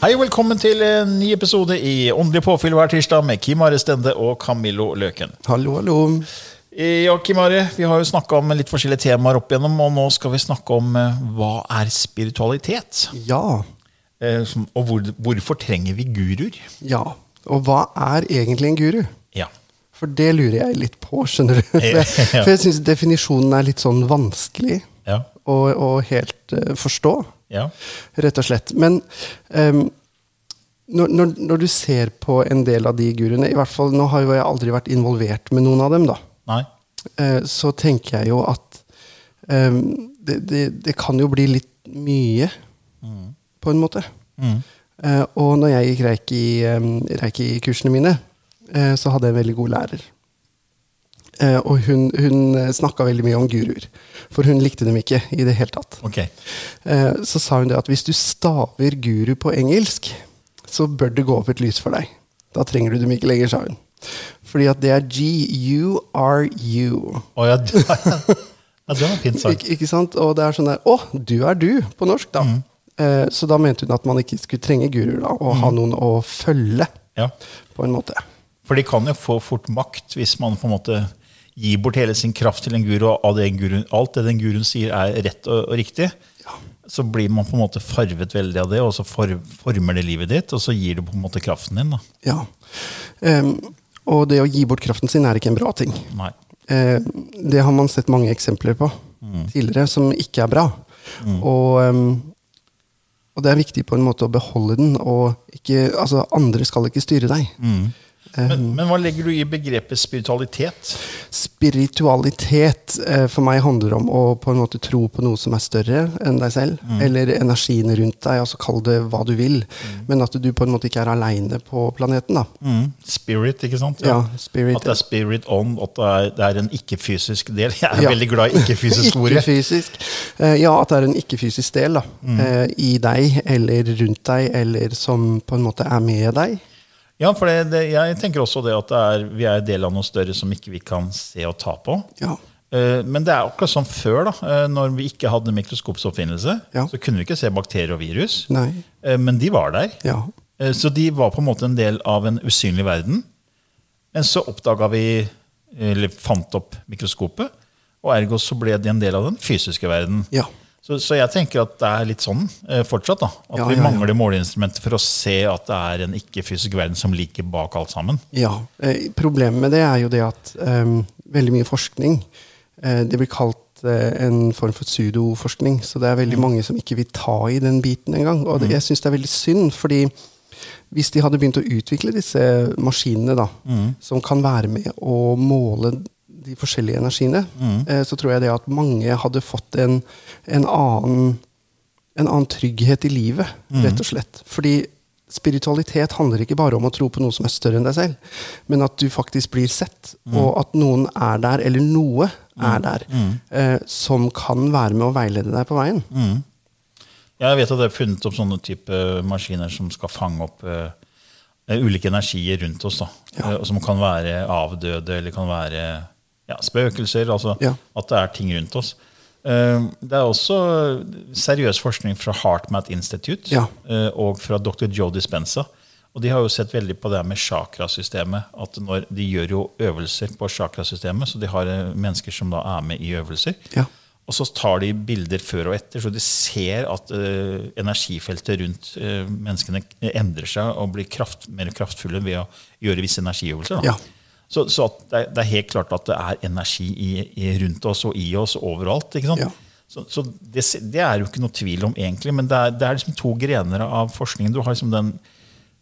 Hei og velkommen til en ny episode i Åndelig påfyll hver tirsdag med Kim Are Stende og Camillo Løken. Hallo, hallo. Ja, Kim Are, vi har jo snakka om litt forskjellige temaer opp igjennom, og nå skal vi snakke om eh, hva er spiritualitet? Ja. Eh, som- Og hvor, hvorfor trenger vi guruer? Ja. Og hva er egentlig en guru? Ja. For det lurer jeg litt på, skjønner du. For jeg, for jeg syns definisjonen er litt sånn vanskelig Ja. å, å helt eh, forstå, Ja. rett og slett. Men um, når, når, når du ser på en del av de guruene i hvert fall, Nå har jo jeg aldri vært involvert med noen av dem, da. Nei. eh, så tenker jeg jo at um, det, det, det kan jo bli litt mye, på en måte. Mm. Uh, og når jeg gikk reiki, um, reiki-kursene mine, uh, så hadde jeg en veldig god lærer. Eh, og hun, hun snakka veldig mye om guruer, for hun likte dem ikke i det hele tatt. Okay. Eh, så sa hun det at hvis du staver guru på engelsk, så bør det gå opp et lys for deg. Da trenger du dem ikke lenger, sa hun. Fordi at det er G-U-R-U. Oh, ja, ja, det var fint sagt. Ik ikke sant? Og det er sånn der Å, du er du, på norsk, da. Eh, så da mente hun at man ikke skulle trenge guruer, da, og ha noen å følge, Ja. på en måte. For de kan jo få fort makt hvis man på en måte gir bort hele sin kraft til en guru, og det guruen, alt det den guruen sier er rett og, og riktig. Så blir man på en måte farvet veldig av det, og så for, former det livet ditt, og så gir du på en måte kraften din. da. Ja. Um, og det å gi bort kraften sin er ikke en bra ting. Nei. Uh, det har man sett mange eksempler på tidligere, som ikke er bra. Og, um, og det er viktig på en måte å beholde den, og ikke, altså, andre skal ikke styre deg. Men, men hva legger du i begrepet spiritualitet? Spiritualitet eh, for meg handler om å på en måte tro på noe som er større enn deg selv, eller energiene rundt deg, altså kall det hva du vil, men at du på en måte ikke er aleine på planeten. da. Mm. Spirit, ikke sant? Ja, spirit. At det er spirit on, at det er, det er en ikke-fysisk del. Jeg er Ja. veldig glad i ikke-fysisk ordet. Ikke-fysisk. Eh, ja, at det er en ikke-fysisk del da, eh, i deg, eller rundt deg, eller som på en måte er med deg. Ja, for det, det, jeg tenker også det at det er, vi er del av noe større som ikke vi kan se og ta på. Ja. Eh, Men det er akkurat som før, da, eh, når vi ikke hadde mikroskopsoppfinnelse. Ja. Så kunne vi ikke se bakterier og virus, Nei. Eh, men de var der. Ja. Så de var på en måte en del av en usynlig verden. Men så oppdaga vi, eller fant opp mikroskopet, og ergo så ble de en del av den fysiske verden. Ja. Så, så jeg tenker at det er litt sånn eh, fortsatt. da, At Ja, vi ja, ja. mangler måleinstrumenter for å se at det er en ikke-fysisk verden som ligger bak alt sammen. Ja, eh, Problemet med det er jo det at eh, veldig mye forskning eh, Det blir kalt eh, en form for pseudoforskning. Så det er veldig mange som ikke vil ta i den biten engang. Og det, jeg syns det er veldig synd, fordi hvis de hadde begynt å utvikle disse maskinene, da, som kan være med å måle de forskjellige energiene, eh, så tror jeg det at mange hadde fått en, en annen en annen trygghet i livet, rett og slett. Fordi spiritualitet handler ikke bare om å tro på noe som er større enn deg selv, men at du faktisk blir sett, og at noen er der, eller noe er der, eh, som kan være med å veilede deg på veien. Jeg vet at det er funnet opp sånne type maskiner som skal fange opp eh, ulike energier rundt oss. da, Ja. Eh, Som kan være avdøde, eller kan være ja, spøkelser. altså Ja. At det er ting rundt oss. Eh, Det er også seriøs forskning fra HeartMath Institute Ja. eh, og fra dr. Joe Dispenza. Og de har jo sett veldig på det med chakrasystemet. At når de gjør jo øvelser på chakrasystemet, så de har eh, mennesker som da er med i øvelser. Ja. Og så tar de bilder før og etter, så de ser at uh, energifeltet rundt uh, menneskene endrer seg og blir kraft, mer kraftfulle ved å gjøre visse energiøvelser. Da. Ja. Så, så det, er, det er helt klart at det er energi i, i, rundt oss og i oss overalt. Ja. Så, så det, det er jo ikke noe tvil om, egentlig. Men det er, det er liksom to grener av forskningen. Du har liksom den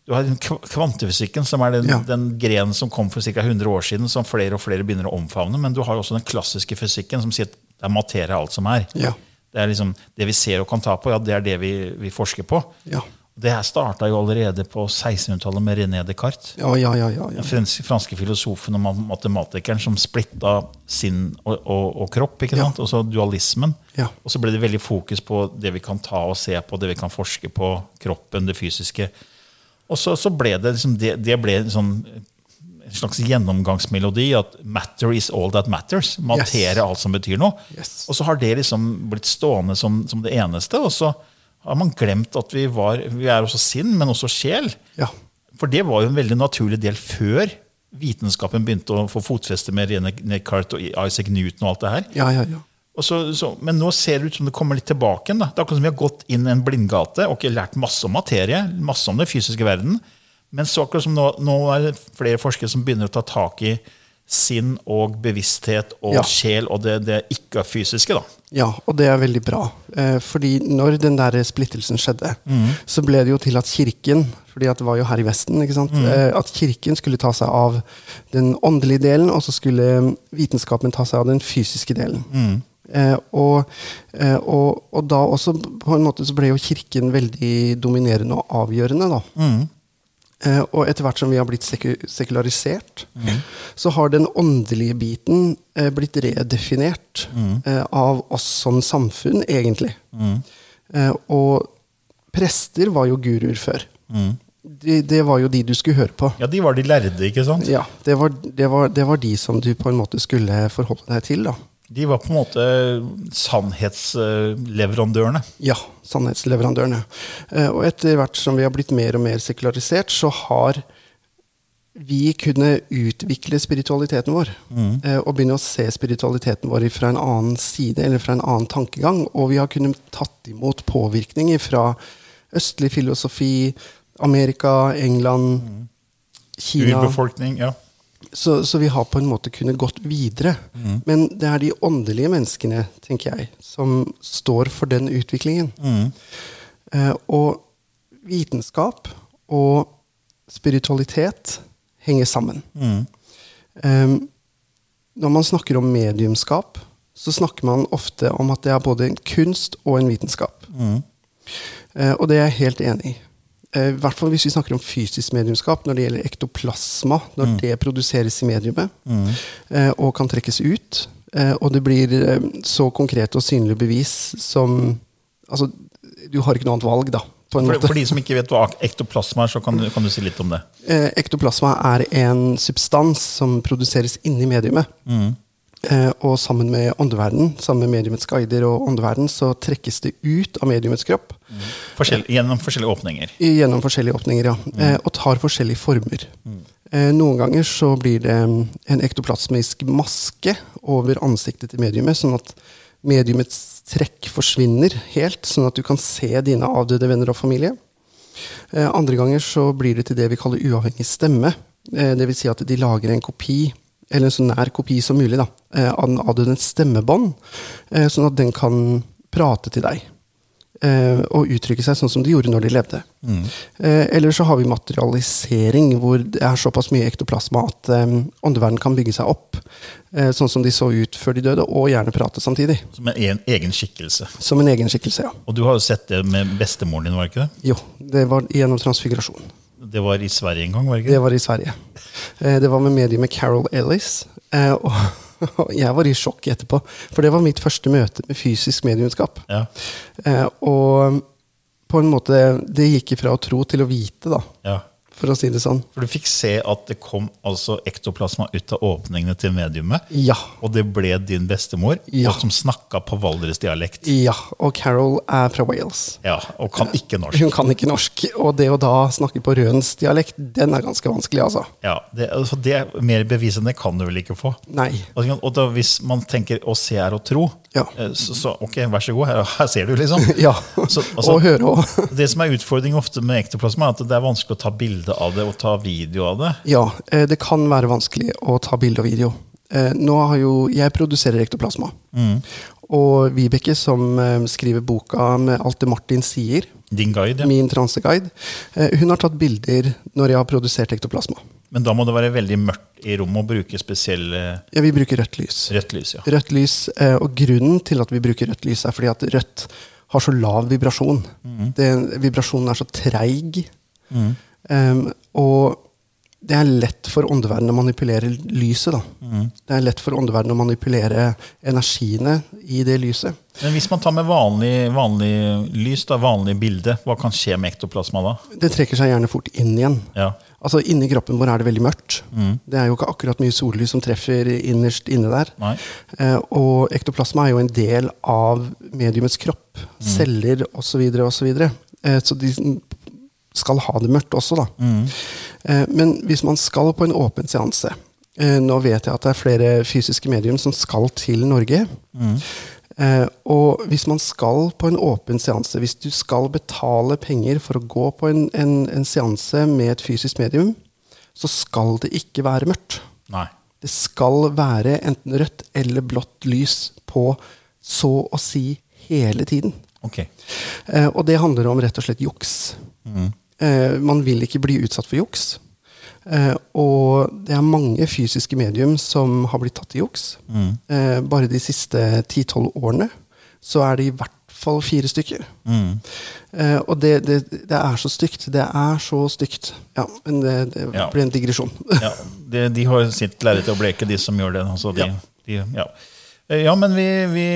du har kvantefysikken, som er den, Ja. den grenen som kom for ca. 100 år siden, som flere og flere begynner å omfavne. Men du har også den klassiske fysikken, som sier at det er materie alt som er. Ja. Det er liksom det vi ser og kan ta på, ja, det er det vi, vi forsker på. Ja. Det her starta jo allerede på 1600-tallet med René Descartes. Ja, ja, ja, ja. Den franske, franske filosofen og matematikeren som splitta sinn og, og, og kropp. ikke sant? Og så dualismen. Ja. Og så ble det veldig fokus på det vi kan ta og se på, det vi kan forske på. Kroppen, det fysiske. Og så, så ble det liksom det, det ble en sånn en slags gjennomgangsmelodi at 'matter is all that matters'. Materie er alt som betyr noe. Yes. Og så har det liksom blitt stående som, som det eneste. Og så har man glemt at vi, var, vi er også sinn, men også sjel. Ja. For det var jo en veldig naturlig del før vitenskapen begynte å få fotfeste med René Descartes og Isaac Newton og alt det her. Ja, ja, ja. Og så, så, men nå ser det ut som det kommer litt tilbake igjen. da. Det er akkurat som vi har gått inn en blindgate og ikke lært masse om materie, masse om den fysiske verden. Men så akkurat som nå, nå er det flere forskere som begynner å ta tak i sinn og bevissthet og Ja. sjel og det, det ikke-fysiske. da. Ja, og det er veldig bra. Eh, fordi når den der splittelsen skjedde, så ble det jo til at kirken fordi at det var jo her i Vesten, ikke sant? Eh, at kirken skulle ta seg av den åndelige delen, og så skulle vitenskapen ta seg av den fysiske delen. Eh, og, eh, og, og da også på en måte så ble jo kirken veldig dominerende og avgjørende. da. Eh, og etter hvert som vi har blitt seku sekularisert, så har den åndelige biten eh, blitt redefinert eh, av oss som samfunn, egentlig. Eh, og prester var jo guruer før. Det, det var jo de du skulle høre på. Ja, De var de lærde, ikke sant? Ja, det var, det, var, det var de som du på en måte skulle forholde deg til. da. De var på en måte sannhetsleverandørene. Ja, sannhetsleverandørene. Eh, og etter hvert som vi har blitt mer og mer sekularisert, så har vi kunnet utvikle spiritualiteten vår. Mm. Og begynne å se spiritualiteten vår fra en annen side, eller fra en annen tankegang. Og vi har kunnet tatt imot påvirkninger fra østlig filosofi, Amerika, England, Kina. Urbefolkning. ja. Så, så vi har på en måte kunnet gått videre. Men det er de åndelige menneskene, tenker jeg, som står for den utviklingen. Eh, og vitenskap og spiritualitet henger sammen. Eh, når man snakker om mediumskap, så snakker man ofte om at det er både en kunst og en vitenskap. Eh, og det er jeg helt enig i. Eh, I hvert fall hvis vi snakker om fysisk mediumskap, når det gjelder ektoplasma, når det produseres i mediumet mm. og kan trekkes ut, eh, og det blir eh, så konkrete og synlige bevis som Altså, du har ikke noe annet valg, da. For, for de som ikke vet hva ektoplasma er, så kan, du- kan du si litt om det. Eh, ektoplasma er en substans som produseres inni mediumet. Eh, og sammen med åndeverden, sammen med mediumets guider og åndeverden, så trekkes det ut av mediumets kropp Forskjell, gjennom forskjellige åpninger. gjennom forskjellige åpninger, ja. Mm. og tar forskjellige former. Mm. noen ganger så blir det mm, en ektoplasmisk maske over ansiktet til mediumet, sånn at mediumets trekk forsvinner helt, sånn at du kan se dine avdøde venner og familie. Eh, andre ganger så blir det til det vi kaller uavhengig stemme. Eh, det vil si at de lager en kopi, eller en så nær kopi som mulig, da, eh, av den avdødes stemmebånd, eh, sånn at den kan prate til deg. Eh, og uttrykke seg sånn som de gjorde når de levde. Mm. eller så har vi materialisering, hvor det er såpass mye ektoplasma at åndeverden kan bygge seg opp, sånn som de så ut før de døde, og gjerne prate samtidig. Som en en egen skikkelse. Som en egen skikkelse, ja. Og du har jo sett det med bestemoren din, var det ikke det? Jo, det var gjennom transfigurasjon. Det var i Sverige en gang, var det Det var i Sverige. Eh, Det var med mediumet Carol Ellis. eh, Og og jeg var i sjokk etterpå, for det var mitt første møte med fysisk mediumskap. Ja. Eh, Og på en måte Det gikk ifra å tro til å vite, da. ja. For å si det sånn. For du fikk se at det kom altså ektoplasma ut av åpningene til mediumet. Ja. Og det ble din bestemor, Ja. og som snakka på valdresdialekt. Ja, og Carol er fra Wales. Ja, og kan ikke norsk. Hun kan ikke norsk, og det å da snakke på rønsdialekt, den er ganske vanskelig, altså. Ja, det, altså det Mer bevis enn det kan du vel ikke få. Nei. Og da, hvis man tenker å se er å tro, Ja. eh, så, så ok, vær så god, her, her ser du, liksom. Ja. Så, altså, og høre òg. Det som er utfordringen ofte med ektoplasma, er at det er vanskelig å ta bilde av det og ta video av det. Ja, eh, det kan være vanskelig å ta bilde og video. Eh, Nå har jo, Jeg produserer ektoplasma. Og Vibeke, som eh, skriver boka med alt det Martin sier, Din guide, ja. min transeguide, hun har tatt bilder når jeg har produsert ektoplasma. Men da må det være veldig mørkt i rommet og bruke spesielle Ja, vi bruker rødt lys. rødt lys. ja. Rødt lys, Og grunnen til at vi bruker rødt lys, er fordi at rødt har så lav vibrasjon. Det, vibrasjonen er så treig. Em, og det er lett for åndeverdenen å manipulere lyset. da. Det er lett for åndeverdenen å manipulere energiene i det lyset. Men hvis man tar med vanlig, vanlig lys, da, vanlig bilde, hva kan skje med ektoplasma da? Det trekker seg gjerne fort inn igjen. Ja. Altså Inni kroppen vår er det veldig mørkt. Det er jo ikke akkurat mye sollys som treffer innerst inne der. Eh, og ektoplasma er jo en del av mediumets kropp. Celler osv. osv. Eh, så de skal ha det mørkt også, da. Mm. men hvis man skal på en åpen seanse eh, Nå vet jeg at det er flere fysiske medium som skal til Norge. Eh, og hvis man skal på en åpen seanse, hvis du skal betale penger for å gå på en, en, en seanse med et fysisk medium, så skal det ikke være mørkt. Nei. Det skal være enten rødt eller blått lys på så å si hele tiden. Okay. Eh, og det handler om rett og slett juks. Eh, man vil ikke bli utsatt for juks. Eh, og det er mange fysiske medium som har blitt tatt i juks. Eh, bare de siste 10-12 årene så er det i hvert fall fire stykker. Eh, og det, det, det er så stygt. Det er så stygt. Ja, men det, det Ja. blir en digresjon. Ja, de, de har sitt lerret å bleke, de som gjør det. Altså de, Ja. de, ja. Eh, ja, men vi, vi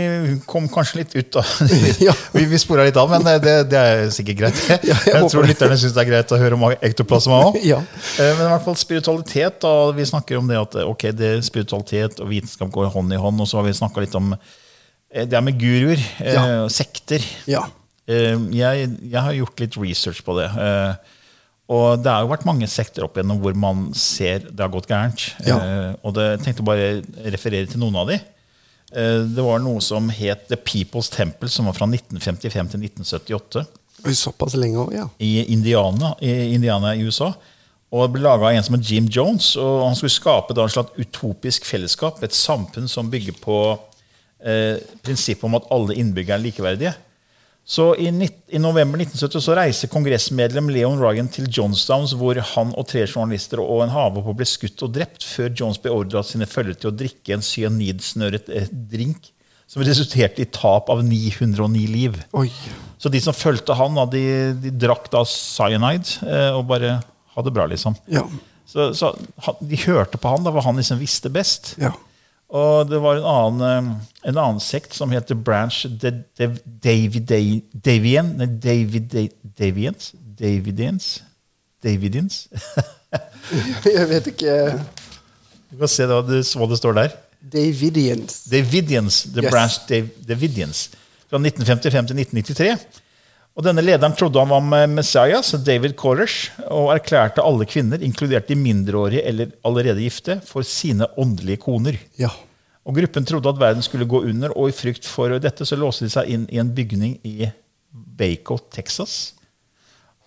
kom kanskje litt ut av Ja. Vi, vi spora litt av, men det, det er sikkert greit. Ja, jeg jeg tror lytterne syns det er greit å høre om ektoplasma òg. Ja. Men i hvert fall spiritualitet. da, Vi snakker om det at ok, det er spiritualitet og vitenskap går hånd i hånd. Og så har vi snakka litt om eh, det er med guruer, eh, Ja. sekter. Ja. Eh, jeg, jeg har gjort litt research på det. eh, Og det har jo vært mange sekter opp igjennom hvor man ser det har gått gærent. Ja. Eh, Og det, jeg tenkte bare referere til noen av de. Eh, Det var noe som het The People's Temple, som var fra 1955 til 1978 Såpass lenge over, ja. i Indiana, i Indiana i USA. Og det ble laga en som het Jim Jones. og Han skulle skape da en slags utopisk fellesskap. Et samfunn som bygger på eh, prinsippet om at alle innbyggere er likeverdige. Så i, I november 1970 så reiser kongressmedlem Leon Ryan til Johnstowns, hvor han og tre journalister og en havhopper ble skutt og drept, før Jones beordra sine følgere til å drikke en cyanidsnøret eh, drink, som resulterte i tap av 909 liv. Oi. Så de som fulgte han, de, de drakk da cyanide eh, og bare hadde det bra, liksom. Ja. Så, så de hørte på han, da var han liksom visste best. ja. Og det var en annen, eh, en annen sekt som heter Branch David, Davian Nei, David, Davians? Davidians? Davidians? Jeg vet ikke Du kan se hva det, hva det står der. Davidians. Davidians, The Yes. Branch Davidians, fra 1955 til 1993. Og denne Lederen trodde han var med Messias, David Koresh, og erklærte alle kvinner, inkludert de mindreårige eller allerede gifte, for sine åndelige koner. Ja. Og Gruppen trodde at verden skulle gå under, og i frykt for dette så låste de seg inn i en bygning i Baco, Texas.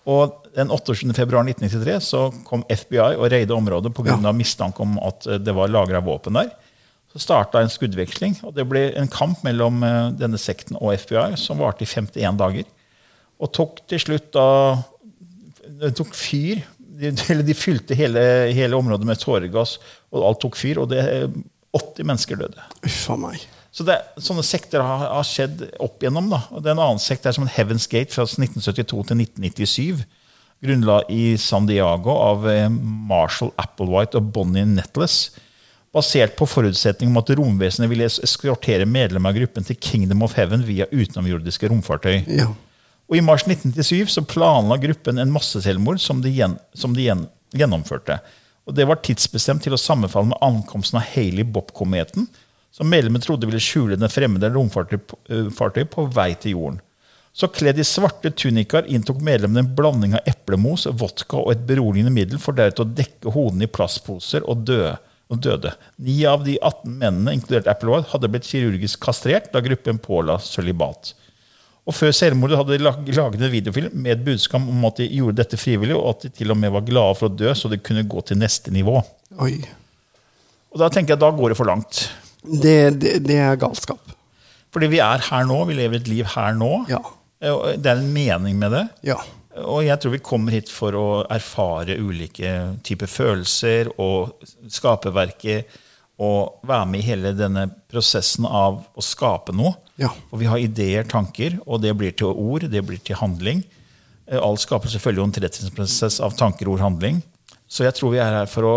Og den 28. februar 1993 så kom FBI og reide området pga. Ja. av mistanke om at eh, det var lagra våpen der. Så starta en skuddveksling, og det ble en kamp mellom eh, denne sekten og FBI som varte i 51 dager. Og tok til slutt da Det tok fyr. De, de fylte hele, hele området med tåregass, og alt tok fyr. Og det, 80 mennesker døde. Uff meg. Så det, Sånne sekter har, har skjedd opp igjennom. da. Og det er En annen sekt er som en Heaven's Gate fra 1972 til 1997. Grunnla i San Diego av eh, Marshall Applewhite og Bonnie Nettles. Basert på forutsetning om at romvesenet ville es- eskortere medlemmer av gruppen til Kingdom of Heaven via utenomjordiske romfartøy. Ja. Og I mars 1997 så planla gruppen en masseselvmord som de, gjen, som de gjen, gjennomførte. Og Det var tidsbestemt til å sammenfalle med ankomsten av Haley-Bob-kometen, som medlemmene trodde ville skjule den fremmede romfartøyet på vei til jorden. Så kledd i svarte tunikaer inntok medlemmene en blanding av eplemos, vodka og et beroligende middel, for deretter å dekke hodene i plastposer og døde. Og døde. Ni av de 18 mennene, inkludert Applewhite, hadde blitt kirurgisk kastrert da gruppen påla sølibat. Og Før selvmordet hadde de laget en videofilm med et budskap om at de gjorde dette frivillig, og at de til og med var glade for å dø, så de kunne gå til neste nivå. Oi. Og Da tenker jeg da går det for langt. Det, det, det er galskap. Fordi vi er her nå, vi lever et liv her nå. Ja. Det er en mening med det. Ja. Og jeg tror vi kommer hit for å erfare ulike typer følelser og skaperverket. Og være med i hele denne prosessen av å skape noe. Ja. Og vi har ideer, tanker, og det blir til ord, det blir til handling. Eh, Alt skaper selvfølgelig en tilretningsprosess av tanker, ord, handling. Så jeg tror vi er her for å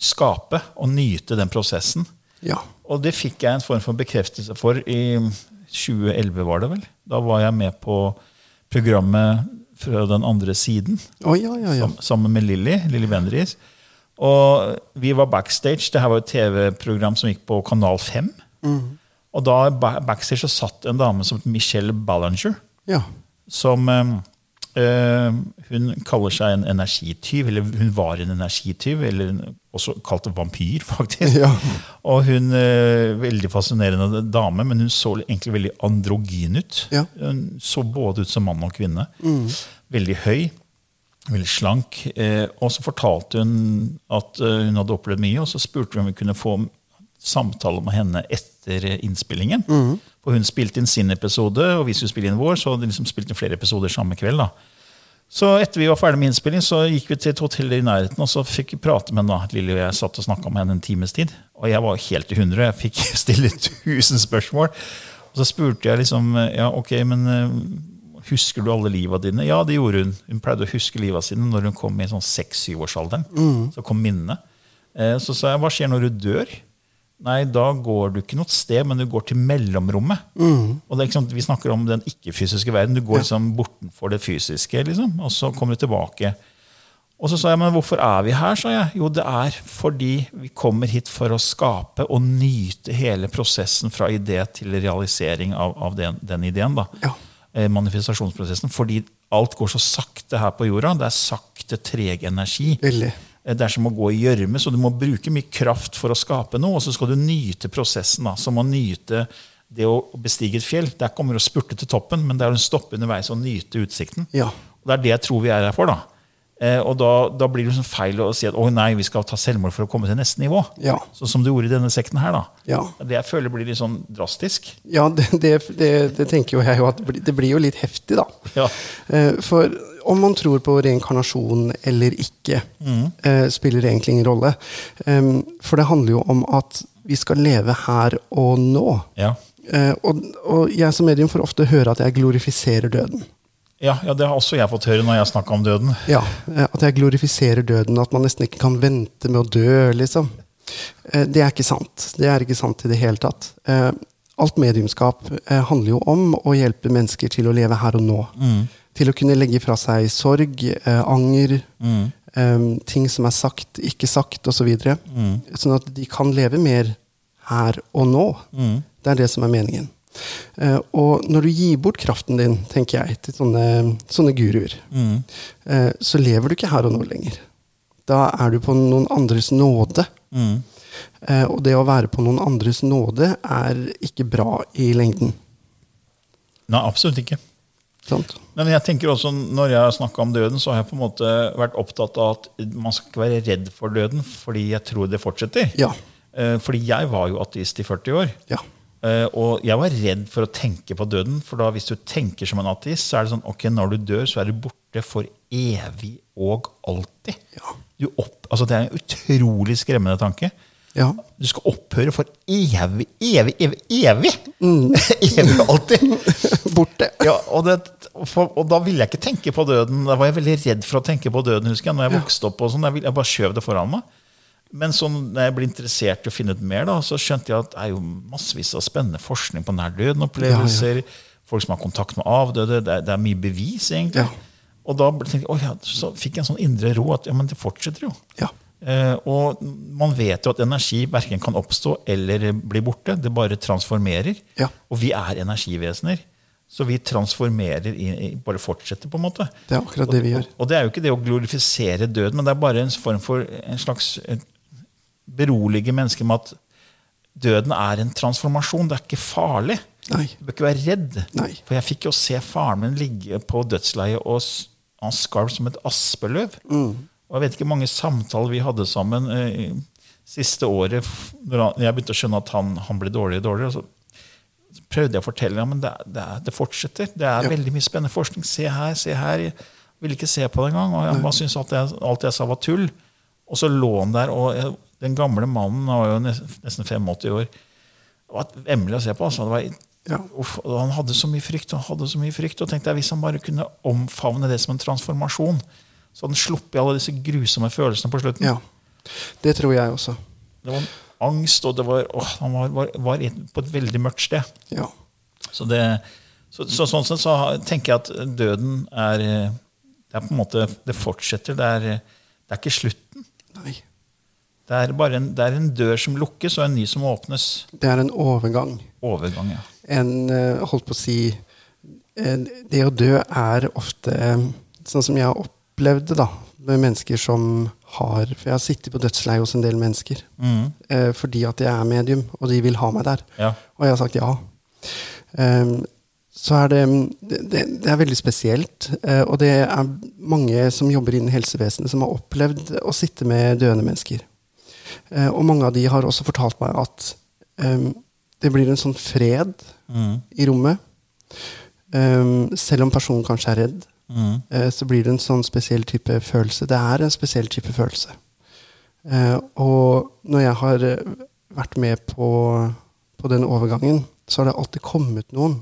skape og nyte den prosessen. Ja. Og det fikk jeg en form for bekreftelse for i 2011, var det vel. Da var jeg med på programmet fra den andre siden oh, ja, ja, ja. sammen med Lilly, Lilly Bendriss. Og vi var backstage. Det her var et TV-program som gikk på Kanal 5. Og da ba- backstage så satt en dame som het Michelle Ballinger, ja. som eh, Hun kaller seg en energityv, eller hun var en energityv, eller også kalt vampyr, faktisk. Ja. Og hun øh, Veldig fascinerende dame, men hun så egentlig veldig androgyn ut. Ja. Hun så både ut som mann og kvinne. Veldig høy, veldig slank. Eh, og så fortalte hun at hun hadde opplevd mye, og så spurte vi om vi kunne få samtale med henne etter innspillingen. innspillingen. For hun spilte inn sin episode, og vi skulle spille inn vår, så de liksom spilte inn flere episoder samme kveld. da. Så etter vi var ferdig med innspilling, så gikk vi til et hotell i nærheten, og så fikk vi prate med henne. da. Lilly og jeg satt og snakka med henne en times tid. Og jeg var helt i hundre. Jeg fikk stille tusen spørsmål. Og så spurte jeg liksom Ja, ok, men eh, husker du alle liva dine? Ja, det gjorde hun. Hun pleide å huske liva sine når hun kom i sånn seks-syvårsalderen. Så kom minnene. Eh, Så sa jeg, hva skjer når du dør? Nei, da går du ikke noe sted, men du går til mellomrommet. Og det er sant, Vi snakker om den ikke-fysiske verden. Du går liksom bortenfor det fysiske, liksom, og så kommer du tilbake. Og så sa jeg, men hvorfor er vi her? sa jeg. Jo, det er fordi vi kommer hit for å skape og nyte hele prosessen fra idé til realisering av, av den, den ideen. da. Ja. Eh, manifestasjonsprosessen. Fordi alt går så sakte her på jorda. Det er sakte, treg energi. Veldig. Eh, Det er som å gå i gjørme, så du må bruke mye kraft for å skape noe. Og så skal du nyte prosessen, da, som å nyte det å bestige et fjell. Der kommer du å spurte til toppen, men det er å stoppe underveis og nyte utsikten. Ja. Og Det er det jeg tror vi er her for. da. Eh, og da, da blir det liksom feil å si at å nei, vi skal ta selvmord for å komme til neste nivå. Ja. Sånn som du gjorde i denne sekten her. da. Ja. Det jeg føler blir litt sånn drastisk. Ja, det, det, det, det tenker jo jeg jo at det blir- det blir jo litt heftig, da. Ja. Eh, For om man tror på reinkarnasjon eller ikke, eh, spiller egentlig ingen rolle. Um, For det handler jo om at vi skal leve her og nå. Ja. Eh, Og, og jeg som medium får ofte høre at jeg glorifiserer døden. Ja, ja, det har også jeg fått høre når jeg snakka om døden. Ja, eh, At jeg glorifiserer døden, at man nesten ikke kan vente med å dø. liksom. Eh, Det er ikke sant. Det er ikke sant i det hele tatt. Eh, Alt mediumskap handler jo om å hjelpe mennesker til å leve her og nå. Til å kunne legge fra seg sorg, eh, anger, eh, ting som er sagt, ikke sagt osv. Så videre. Sånn at de kan leve mer her og nå. Det er det som er meningen. Eh, og når du gir bort kraften din, tenker jeg, til sånne, sånne guruer, eh, så lever du ikke her og nå lenger. Da er du på noen andres nåde. Eh, og det å være på noen andres nåde er ikke bra i lengden. Nei, absolutt ikke. Sant? Men jeg tenker også, når jeg har snakka om døden, så har jeg på en måte vært opptatt av at man skal ikke være redd for døden, fordi jeg tror det fortsetter. Ja. Eh, Fordi jeg var jo ateist i 40 år. Ja. Eh, Og jeg var redd for å tenke på døden. For da hvis du tenker som en ateist, så er det sånn ok, når du dør, så er du borte for evig og alltid. Ja. Du opp, altså Det er en utrolig skremmende tanke. Ja. Du skal opphøre for evig, evig, evig, evig! Mm. evig og alltid! Borte. Ja, og, det, for, og da ville jeg ikke tenke på døden. Da var jeg veldig redd for å tenke på døden. husker Jeg når jeg vokste opp og sånn, jeg, jeg bare skjøv det foran meg. Men så når jeg ble interessert i å finne ut mer, da, så skjønte jeg at det er jo massevis av spennende forskning på nær døden-opplevelser. folk som har kontakt med avdøde. Det er, det er mye bevis, egentlig. Ja. Og da tenkte jeg, oh, ja, så fikk jeg en sånn indre ro at ja, men det fortsetter jo. Ja. Eh, og man vet jo at energi verken kan oppstå eller bli borte. Det bare transformerer. Ja. Og vi er energivesener. Så vi transformerer, bare fortsetter, på en måte. Det er akkurat det vi gjør. Og det er jo ikke det å glorifisere døden, men det er bare en form for en slags berolige mennesker med at døden er en transformasjon. Det er ikke farlig. Nei. Du bør ikke være redd. Nei. For jeg fikk jo se faren min ligge på dødsleiet, og han skalv som et aspeløv. Mm. Og jeg vet ikke hvor mange samtaler vi hadde sammen eh, siste året når jeg begynte å skjønne at han, han ble dårligere og dårligere. Så prøvde jeg å fortelle ham men det, det, det fortsetter. Det er Ja. veldig mye spennende forskning. Se her, se her. Jeg ville ikke se på det engang. Og han bare syntes at jeg, alt jeg sa, var tull. Og så lå han der, og jeg, den gamle mannen han var jo nesten 85 år. Det var vemmelig å se på. Altså. Det var, Ja. uff, han hadde så mye frykt. Han hadde så mye frykt, og tenkte jeg, Hvis han bare kunne omfavne det som en transformasjon, så hadde han sluppet alle disse grusomme følelsene på slutten. Ja. Det tror jeg også. Det var en angst, og det var, åh, han var, var, var på et veldig mørkt sted. Ja. Så, det, så, så sånn sett så tenker jeg at døden er eh, Det er på en måte, det fortsetter. Det er, det er ikke slutten. Nei. Det er bare en, det er en dør som lukkes, og en ny som åpnes. Det er en overgang. Overgang, ja. En eh, holdt på å si en, Det å dø er ofte eh, sånn som jeg har opplevd det, da. Med mennesker som har For jeg har sittet på dødsleie hos en del mennesker. mm. eh, fordi at jeg er medium, og de vil ha meg der. ja. Og jeg har sagt ja. Um, så er det, det, det er veldig spesielt. eh, og det er mange som jobber innen helsevesenet, som har opplevd å sitte med døende mennesker. Eh, og mange av de har også fortalt meg at ehm, det blir en sånn fred mm. i rommet. Ehm, selv om personen kanskje er redd, Mhm. eh, så blir det en sånn spesiell type følelse. Det er en spesiell type følelse. Eh, og når jeg har eh, vært med på, på den overgangen, så har det alltid kommet noen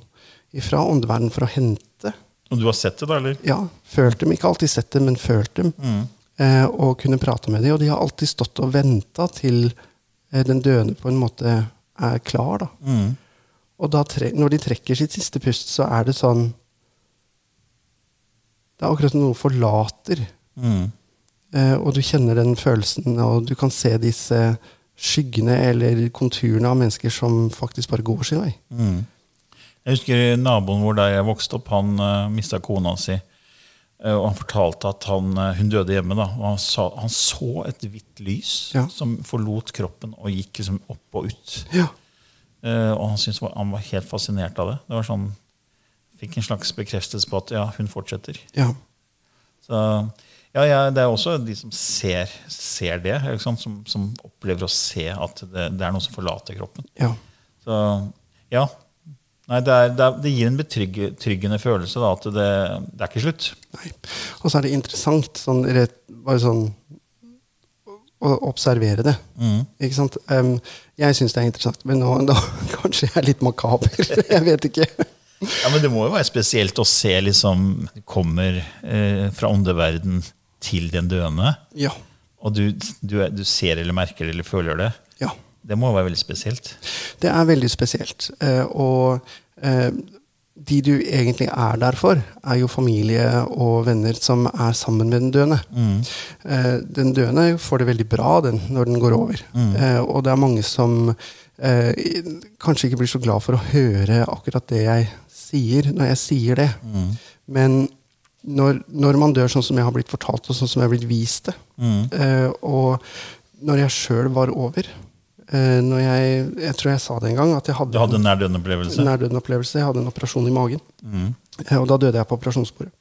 fra åndeverden for å hente. Og du har sett det, da, eller? Ja, følt dem. Ikke alltid sett dem, men følt dem. Mm. Eh, og kunne prate med dem. Og de har alltid stått og venta til eh, den døende på en måte er klar. da. Mm. Og da tre når de trekker sitt siste pust, så er det sånn Det er akkurat som noe forlater. Mm. Eh, og du kjenner den følelsen, og du kan se disse skyggene eller konturene av mennesker som faktisk bare går sin vei. Mm. Jeg husker naboen vår der jeg vokste opp, han uh, mista kona si. Uh, og han fortalte at han, uh, hun døde hjemme. da, og Han, sa, han så et hvitt lys Ja. som forlot kroppen og gikk liksom opp og ut. Ja. Uh, og han, syntes, var- han var helt fascinert av det. Det var sånn, Fikk en slags bekreftelse på at ja, hun fortsetter. ja. Så, ja, ja, Det er også de som ser, ser det? Som, som opplever å se at det, det er noe som forlater kroppen. ja. Så ja. Nei, det, er, det, er, det gir en betryggende følelse da, at det, det er ikke slutt. Nei. Og så er det interessant, sånn, rett, bare sånn å observere det. Mm. Ikke sant? Um, jeg syns det er interessant, men nå da, kanskje jeg er litt makaber. jeg vet ikke. Ja, Men det må jo være spesielt å se liksom kommer eh, fra åndeverden til den døende, Ja. og du, du, du ser eller merker eller føler det. ja. Det må være veldig spesielt. Det er veldig spesielt. Eh, og eh, de du egentlig er der for, er jo familie og venner som er sammen med den døende. Mm. Eh, den døende får det veldig bra den, når den går over. Eh, og det er mange som eh, kanskje ikke blir så glad for å høre akkurat det jeg sier, når jeg sier det. Mm. Men når, når man dør sånn som jeg har blitt fortalt, og sånn som jeg har blitt vist det, Mm. eh, og når jeg sjøl var over eh, når jeg, jeg tror jeg sa det en gang, at jeg hadde, Du hadde en nær-døden-opplevelse? en nærdøden-opplevelse. Jeg hadde en operasjon i magen. Mm. Eh, Og da døde jeg på operasjonsbordet.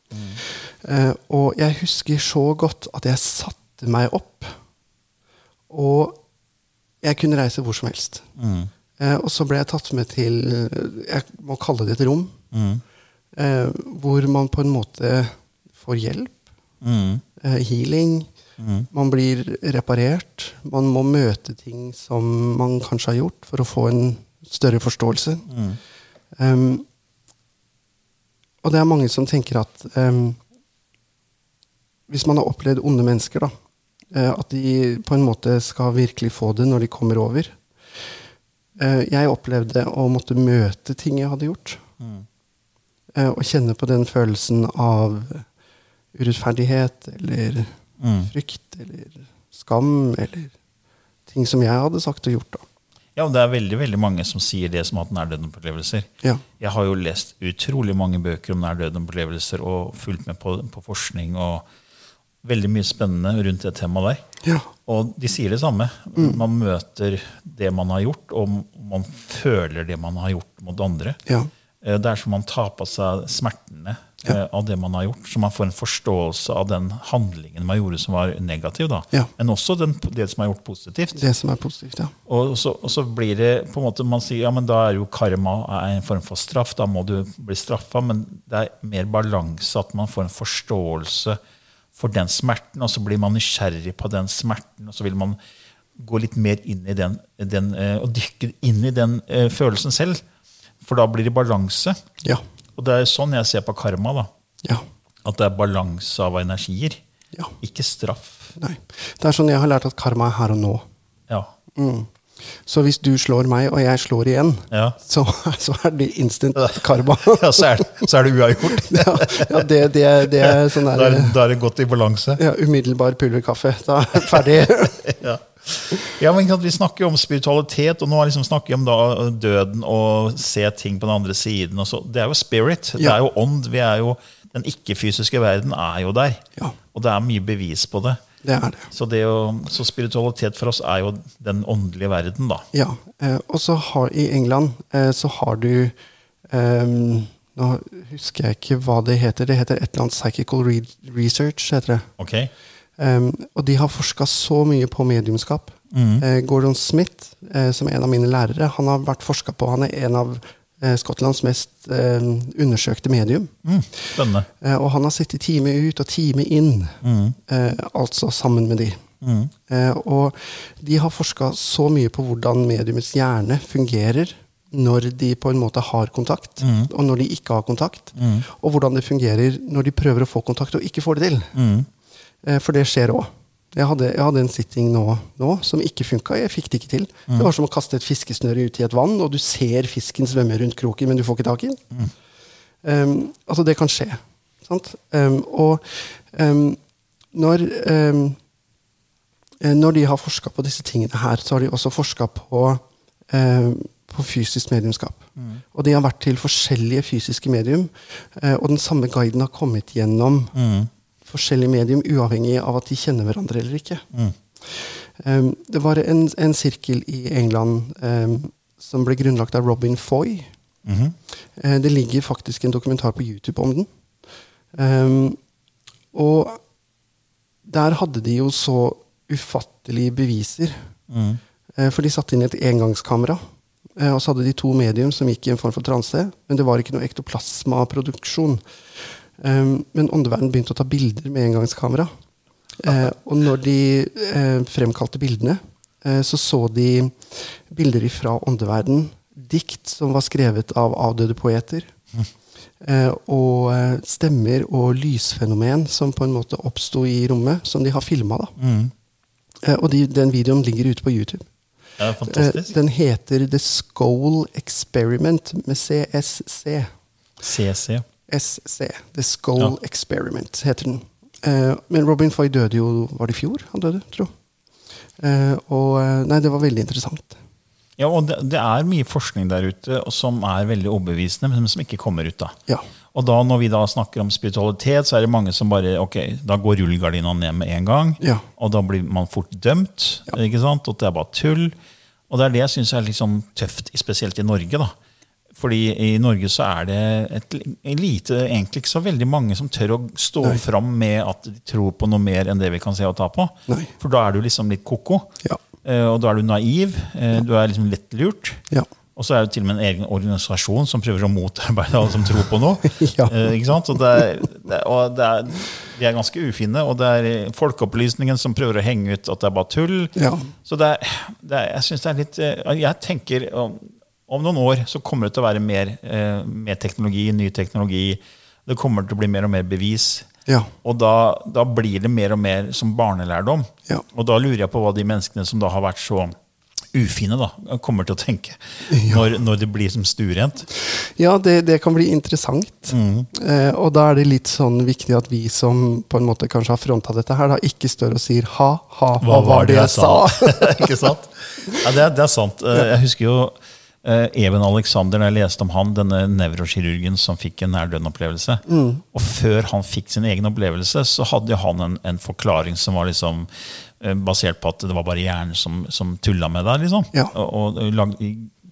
Eh, og jeg husker så godt at jeg satte meg opp. Og jeg kunne reise hvor som helst. Mm. Eh, og så ble jeg tatt med til Jeg må kalle det et rom. Mm. Eh, hvor man på en måte får hjelp. Mm. Eh, healing. Mm. Man blir reparert. Man må møte ting som man kanskje har gjort, for å få en større forståelse. Um, og det er mange som tenker at um, hvis man har opplevd onde mennesker, da, eh, at de på en måte skal virkelig få det når de kommer over. Eh, jeg opplevde å måtte møte ting jeg hadde gjort. Mm. Eh, og kjenne på den følelsen av urettferdighet eller Mm. frykt eller skam eller ting som jeg hadde sagt og gjort. da. Ja, og Det er veldig veldig mange som sier det som at nærdøden-opplevelser. Ja. Jeg har jo lest utrolig mange bøker om nærdøden-opplevelser og fulgt med på, på forskning og veldig mye spennende rundt det temaet der. Ja. Og de sier det samme. Man møter det man har gjort, og man føler det man har gjort mot andre. Ja. Eh, Det er som man tar på seg smertene ja. av det man har gjort. Så man får en forståelse av den handlingen man gjorde som var negativ. Ja. Men også den, det som er gjort positivt. Det som er positivt, ja. Og så, og så blir det på en måte, Man sier ja, men da er jo karma er en form for straff. Da må du bli straffa. Men det er mer balanse, at man får en forståelse for den smerten. Og så blir man nysgjerrig på den smerten, og så vil man gå litt mer inn i den, den eh, og dykke inn i den eh, følelsen selv. For da blir det balanse. Ja. Og det er sånn jeg ser på karma. da, Ja. At det er balanse av energier, ja. ikke straff. Nei. Det er sånn jeg har lært at karma er her og nå. Ja. Mm. Så hvis du slår meg, og jeg slår igjen, Ja. så, så er det instant karma. Ja, så er det, så er det uavgjort. ja, ja, det, det, det er sånn Da er, da er det godt i balanse. ja, umiddelbar pulverkaffe. Da er ferdig. Ja. Ja, men Vi snakker jo om spiritualitet, og nå liksom snakker vi om da døden og se ting på den andre siden. Og så. Det er jo spirit. Det er jo ånd. Vi er jo, den ikke-fysiske verden er jo der. Ja. Og det er mye bevis på det. Det er det. Så, det jo, så spiritualitet for oss er jo den åndelige verden, da. Ja. Eh, og så har i England eh, så har du eh, Nå husker jeg ikke hva det heter. Det heter et eller annet Psychical Re Research. heter det. Ok? Ehm, og de har forska så mye på mediumskap. Mm. Uh, Gordon Smith, uh, som er en av mine lærere, han har vært forska på. Han er en av uh, Skottlands mest undersøkte medium. Mm. Spennende. Og han har sittet time ut og time inn, Mm. altså sammen med de. Mm. Og de har forska så mye på hvordan mediumets hjerne fungerer når de på en måte har kontakt, Mm. og når de ikke har kontakt. Mm. Og hvordan det fungerer når de prøver å få kontakt og ikke får det til. Mm. Eh, for det skjer òg. Jeg hadde, jeg hadde en sitting nå, nå som ikke funka. Jeg fikk det ikke til. Det var som å kaste et fiskesnøre ut i et vann, og du ser fisken svømme rundt kroken, men du får ikke tak i den. Um, altså, det kan skje. Sant? Um, og um, når eh, Når de har forska på disse tingene her, så har de også forska på, på fysisk mediumskap. Og de har vært til forskjellige fysiske medium, eh, og den samme guiden har kommet gjennom Mm. Forskjellige medium, uavhengig av at de kjenner hverandre eller ikke. Mm. Um, det var en, en sirkel i England um, som ble grunnlagt av Robin Foy. Mm -hmm. uh, det ligger faktisk en dokumentar på YouTube om den. Um, og der hadde de jo så ufattelige beviser. Mm. Uh, for de satte inn et engangskamera. Eh, og så hadde de to medium som gikk i en form for transe. Men det var ikke noe ektoplasmaproduksjon. Um, men åndeverden begynte å ta bilder med engangskamera. Eh, og når de eh, fremkalte bildene, eh, så så de bilder fra åndeverden. Dikt som var skrevet av avdøde poeter. Eh, og eh, stemmer og lysfenomen som på en måte oppsto i rommet, som de har filma. Mm. Og de, den videoen ligger ute på YouTube. Ja, den heter The Skoll Experiment med CSC. CC. SC. The Skull Ja. Experiment heter den. Eh, men Robin Foy døde jo Var det i fjor han døde, tro? Eh, og eh, Nei, det var veldig interessant. Ja, og det, det er mye forskning der ute som er veldig overbevisende, men som ikke kommer ut. da. Ja. Og da når vi da snakker om spiritualitet, så er det mange som bare ok, da går rullegardina ned med en gang. Ja. Og da blir man fort dømt. ikke sant? Og det er bare tull. Og det er det jeg syns er litt sånn tøft, spesielt i Norge. da. Fordi i Norge så er det et lite, egentlig ikke så veldig mange som tør å stå Nei. fram med at de tror på noe mer enn det vi kan se og ta på. Nei. For da er du liksom litt ko-ko. Ja. Eh, Og da er du naiv. Ja. Du er liksom lettlurt. Ja. Og så er det til og med en egen organisasjon som prøver å motarbeide alle som tror på noe. Ja. Eh, ikke sant? Og det er, det, og det er, de er ganske ufine. Og det er eh, Folkeopplysningen som prøver å henge ut at det er bare tull. Ja. Så det er, det er, jeg synes det er litt eh, Jeg tenker om, noen år så kommer det til å være mer, eh, mer teknologi, ny teknologi. Det kommer til å bli mer og mer bevis. Ja. Og da, da blir det mer og mer som barnelærdom. Ja. Og da lurer jeg på hva de menneskene som da har vært så ufine da, kommer til å tenke når, når det blir som stuerent. Ja, det, det kan bli interessant. Eh, og da er det litt sånn viktig at vi som på en måte kanskje har fronta dette her, da ikke står og sier ha, ha, hva, var det jeg sa? Ikke sant? Ja, det, det er sant. Eh, Jeg husker jo Even Alexander, da jeg leste om han, denne nevrokirurgen som fikk en nærdøden-opplevelse. Og før han fikk sin egen opplevelse, så hadde han en, en forklaring som var liksom eh, basert på at det var bare hjernen som, som tulla med deg. liksom. Ja. Og, og lag,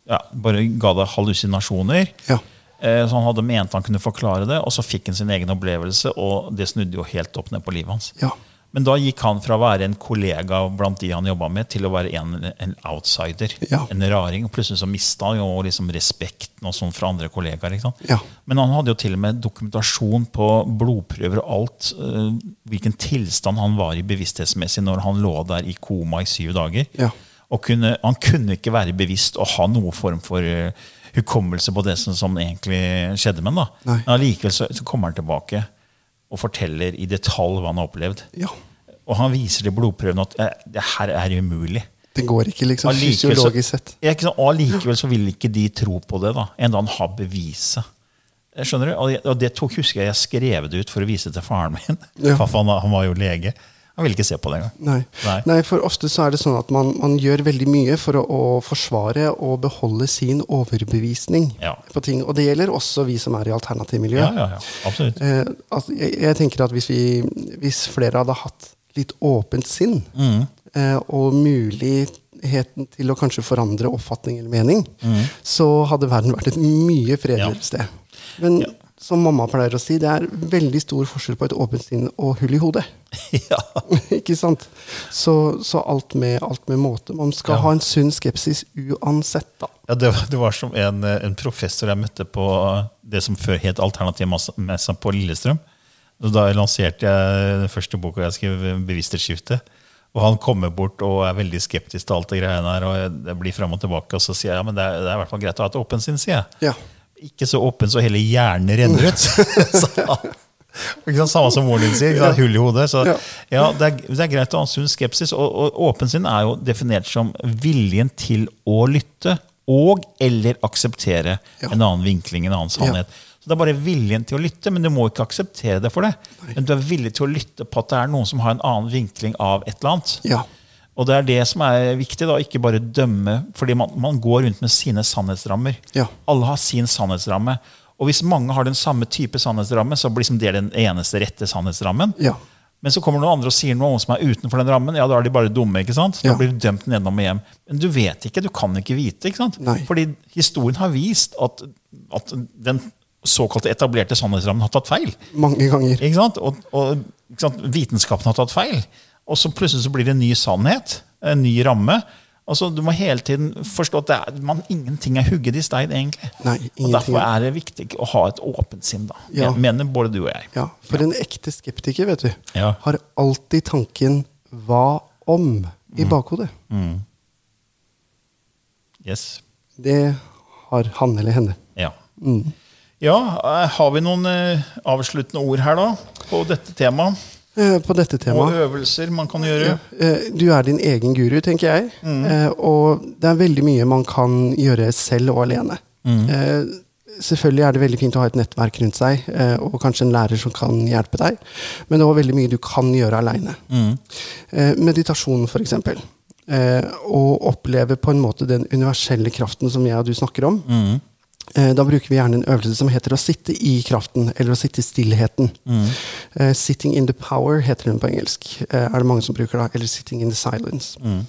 ja, bare ga deg hallusinasjoner. Ja. Eh, Så han hadde ment han kunne forklare det, og så fikk han sin egen opplevelse, og det snudde jo helt opp ned på livet hans. Ja. Men da gikk han fra å være en kollega blant de han jobba med, til å være en, en outsider. Ja. En raring. Og plutselig så mista han jo liksom respekten og sånn fra andre kollegaer. Ja. Men han hadde jo til og med dokumentasjon på blodprøver og alt. eh, hvilken tilstand han var i bevissthetsmessig når han lå der i koma i syv dager. Ja. Og kunne, han kunne ikke være bevisst og ha noen form for eh, hukommelse på det som, som egentlig skjedde med ham. Men allikevel så, så kommer han tilbake og forteller i detalj hva han har opplevd. ja. Og han viser til blodprøven at eh, det her er umulig. Det går ikke liksom Allikevel fysiologisk sett. Og allikevel så vil ikke de tro på det, da, enda han har beviset. Skjønner du? Og det tok, husker jeg jeg skrev det ut for å vise til faren min. Ja. Han, han var jo lege. Han ville ikke se på det engang. Nei. Nei. Nei, for ofte så er det sånn at man, man gjør veldig mye for å, å forsvare og beholde sin overbevisning Ja. på ting. Og det gjelder også vi som er i alternativmiljø. Ja, ja, ja, absolutt. Eh, altså, jeg, jeg tenker at hvis, vi, hvis flere hadde hatt litt åpent sinn, Mm. eh, og muligheten til å kanskje forandre oppfatning eller mening, så hadde verden vært et mye fredeligere Mm. Ja. sted. Men Ja. som mamma pleier å si, det er veldig stor forskjell på et åpent sinn og hull i hodet. ja. Ikke sant? Så, så alt, med, alt med måte. Man skal ha en sunn skepsis uansett, da. Ja, det, var- det var som en, en professor jeg møtte på det som før het Alternativmessa på Lillestrøm. Da lanserte jeg den første boka jeg skrev, 'Bevissthetsskiftet'. Og han kommer bort og er veldig skeptisk til alt det greiene her. og Det blir frem og tilbake, og så sier jeg ja, men det er, det er i hvert fall greit å ha et åpent sinn, sier jeg. Ja. Ikke så åpen så hele hjernen renner ut. Ikke sant? Samme som moren din sier. Sant? Hull i hodet. Så Ja. ja, det, er, det er greit å ha en sunn skepsis. Og, og åpen sinn er jo definert som viljen til å lytte og eller akseptere Ja. en annen vinkling, en annen sannhet. Så Det er bare viljen til å lytte, men du må ikke akseptere det for det. Men du er villig til å lytte på at det er noen som har en annen vinkling av et eller annet. ja. Og det er det som er viktig, da, ikke bare dømme. fordi man, man går rundt med sine sannhetsrammer. Ja. Alle har sin sannhetsramme. Og hvis mange har den samme type sannhetsramme, så blir det den eneste rette sannhetsrammen. ja. Men så kommer noen andre og sier noe som er utenfor den rammen. Ja, da er de bare dumme. ikke sant? Da Ja. blir du dømt nedom og hjem. Men du vet ikke, du kan ikke vite. ikke sant? Nei. Fordi historien har vist at, at den såkalte etablerte sannhetsrammen har tatt feil. Mange ganger. Ikke sant? Og, og ikke sant? Vitenskapen har tatt feil. Og så plutselig så blir det en ny sannhet, en ny ramme. Altså, du må hele tiden forstå at er, man, ingenting er hugget i stein, egentlig. Nei, Og Derfor er det viktig å ha et åpent sinn. da. Ja. Mener både du og jeg. Ja, for en ekte skeptiker vet du, Ja. har alltid tanken 'hva om' i Mm. bakhodet. Yes. Det har han eller henne. Ja. Mm. Ja, eh, har vi noen eh, avsluttende ord her da, på dette temaet? Eh, På dette temaet. Og øvelser man kan gjøre? Du er din egen guru, tenker jeg. Mm. Og det er veldig mye man kan gjøre selv og alene. Mm. Selvfølgelig er det veldig fint å ha et nettverk rundt seg, og kanskje en lærer som kan hjelpe deg. Men det er også veldig mye du kan gjøre aleine. Mm. Meditasjon, f.eks. Og oppleve på en måte den universelle kraften som jeg og du snakker om. Mm. Eh, da bruker vi gjerne en øvelse som heter å sitte i kraften, eller å sitte i stillheten. Mm. Uh, 'Sitting in the power' heter den på engelsk. Uh, er det mange som bruker da, Eller 'sitting in the silence'. Mm.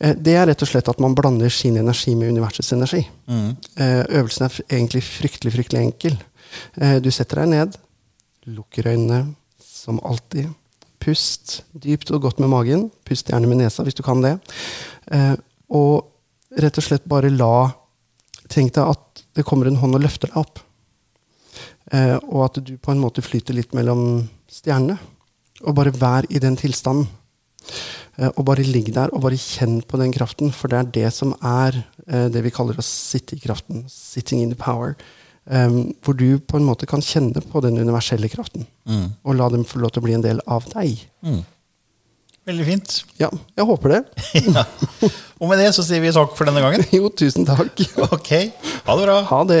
Uh, det er rett og slett at man blander sin energi med universets energi. Mm. Øvelsen er egentlig fryktelig, fryktelig enkel. Du setter deg ned, lukker øynene, som alltid. Pust dypt og godt med magen. Pust gjerne med nesa hvis du kan det. Og rett og slett bare la Tenk deg at det kommer en hånd og løfter deg opp. Eh, og at du på en måte flyter litt mellom stjernene. Og bare vær i den tilstanden. Eh, og bare ligg der og bare kjenn på den kraften, for det er det som er eh, det vi kaller å sitte i kraften. Sitting in the power. Um, hvor du på en måte kan kjenne på den universelle kraften, Mm. og la dem få lov til å bli en del av deg. Mm. Veldig fint. Ja, jeg håper det. Ja. Og med det så sier vi takk for denne gangen. Jo, tusen takk. Ok, ha det bra. Ha det.